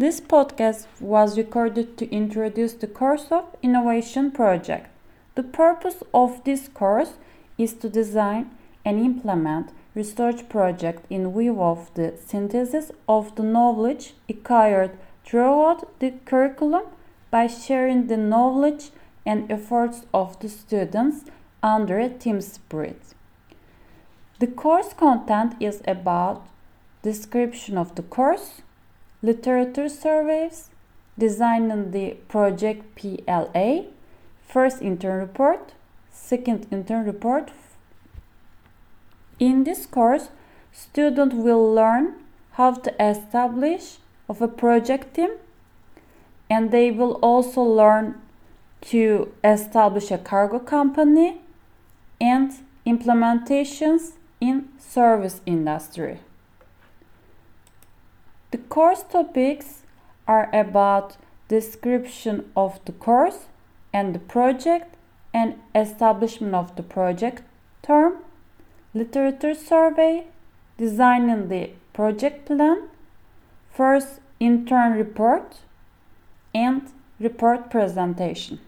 This podcast was recorded to introduce the course of innovation project. The purpose of this course is to design and implement research project in view of the synthesis of the knowledge acquired throughout the curriculum by sharing the knowledge and efforts of the students under a team spirit. The course content is about description of the course, literature surveys, designing the project PLA, first intern report, second intern report. In this course, student will learn how to establish of a project team and they will also learn to establish a cargo company and implementations in service industry. Course topics are about description of the course and the project and establishment of the project term, literature survey, designing the project plan, first intern report, and report presentation.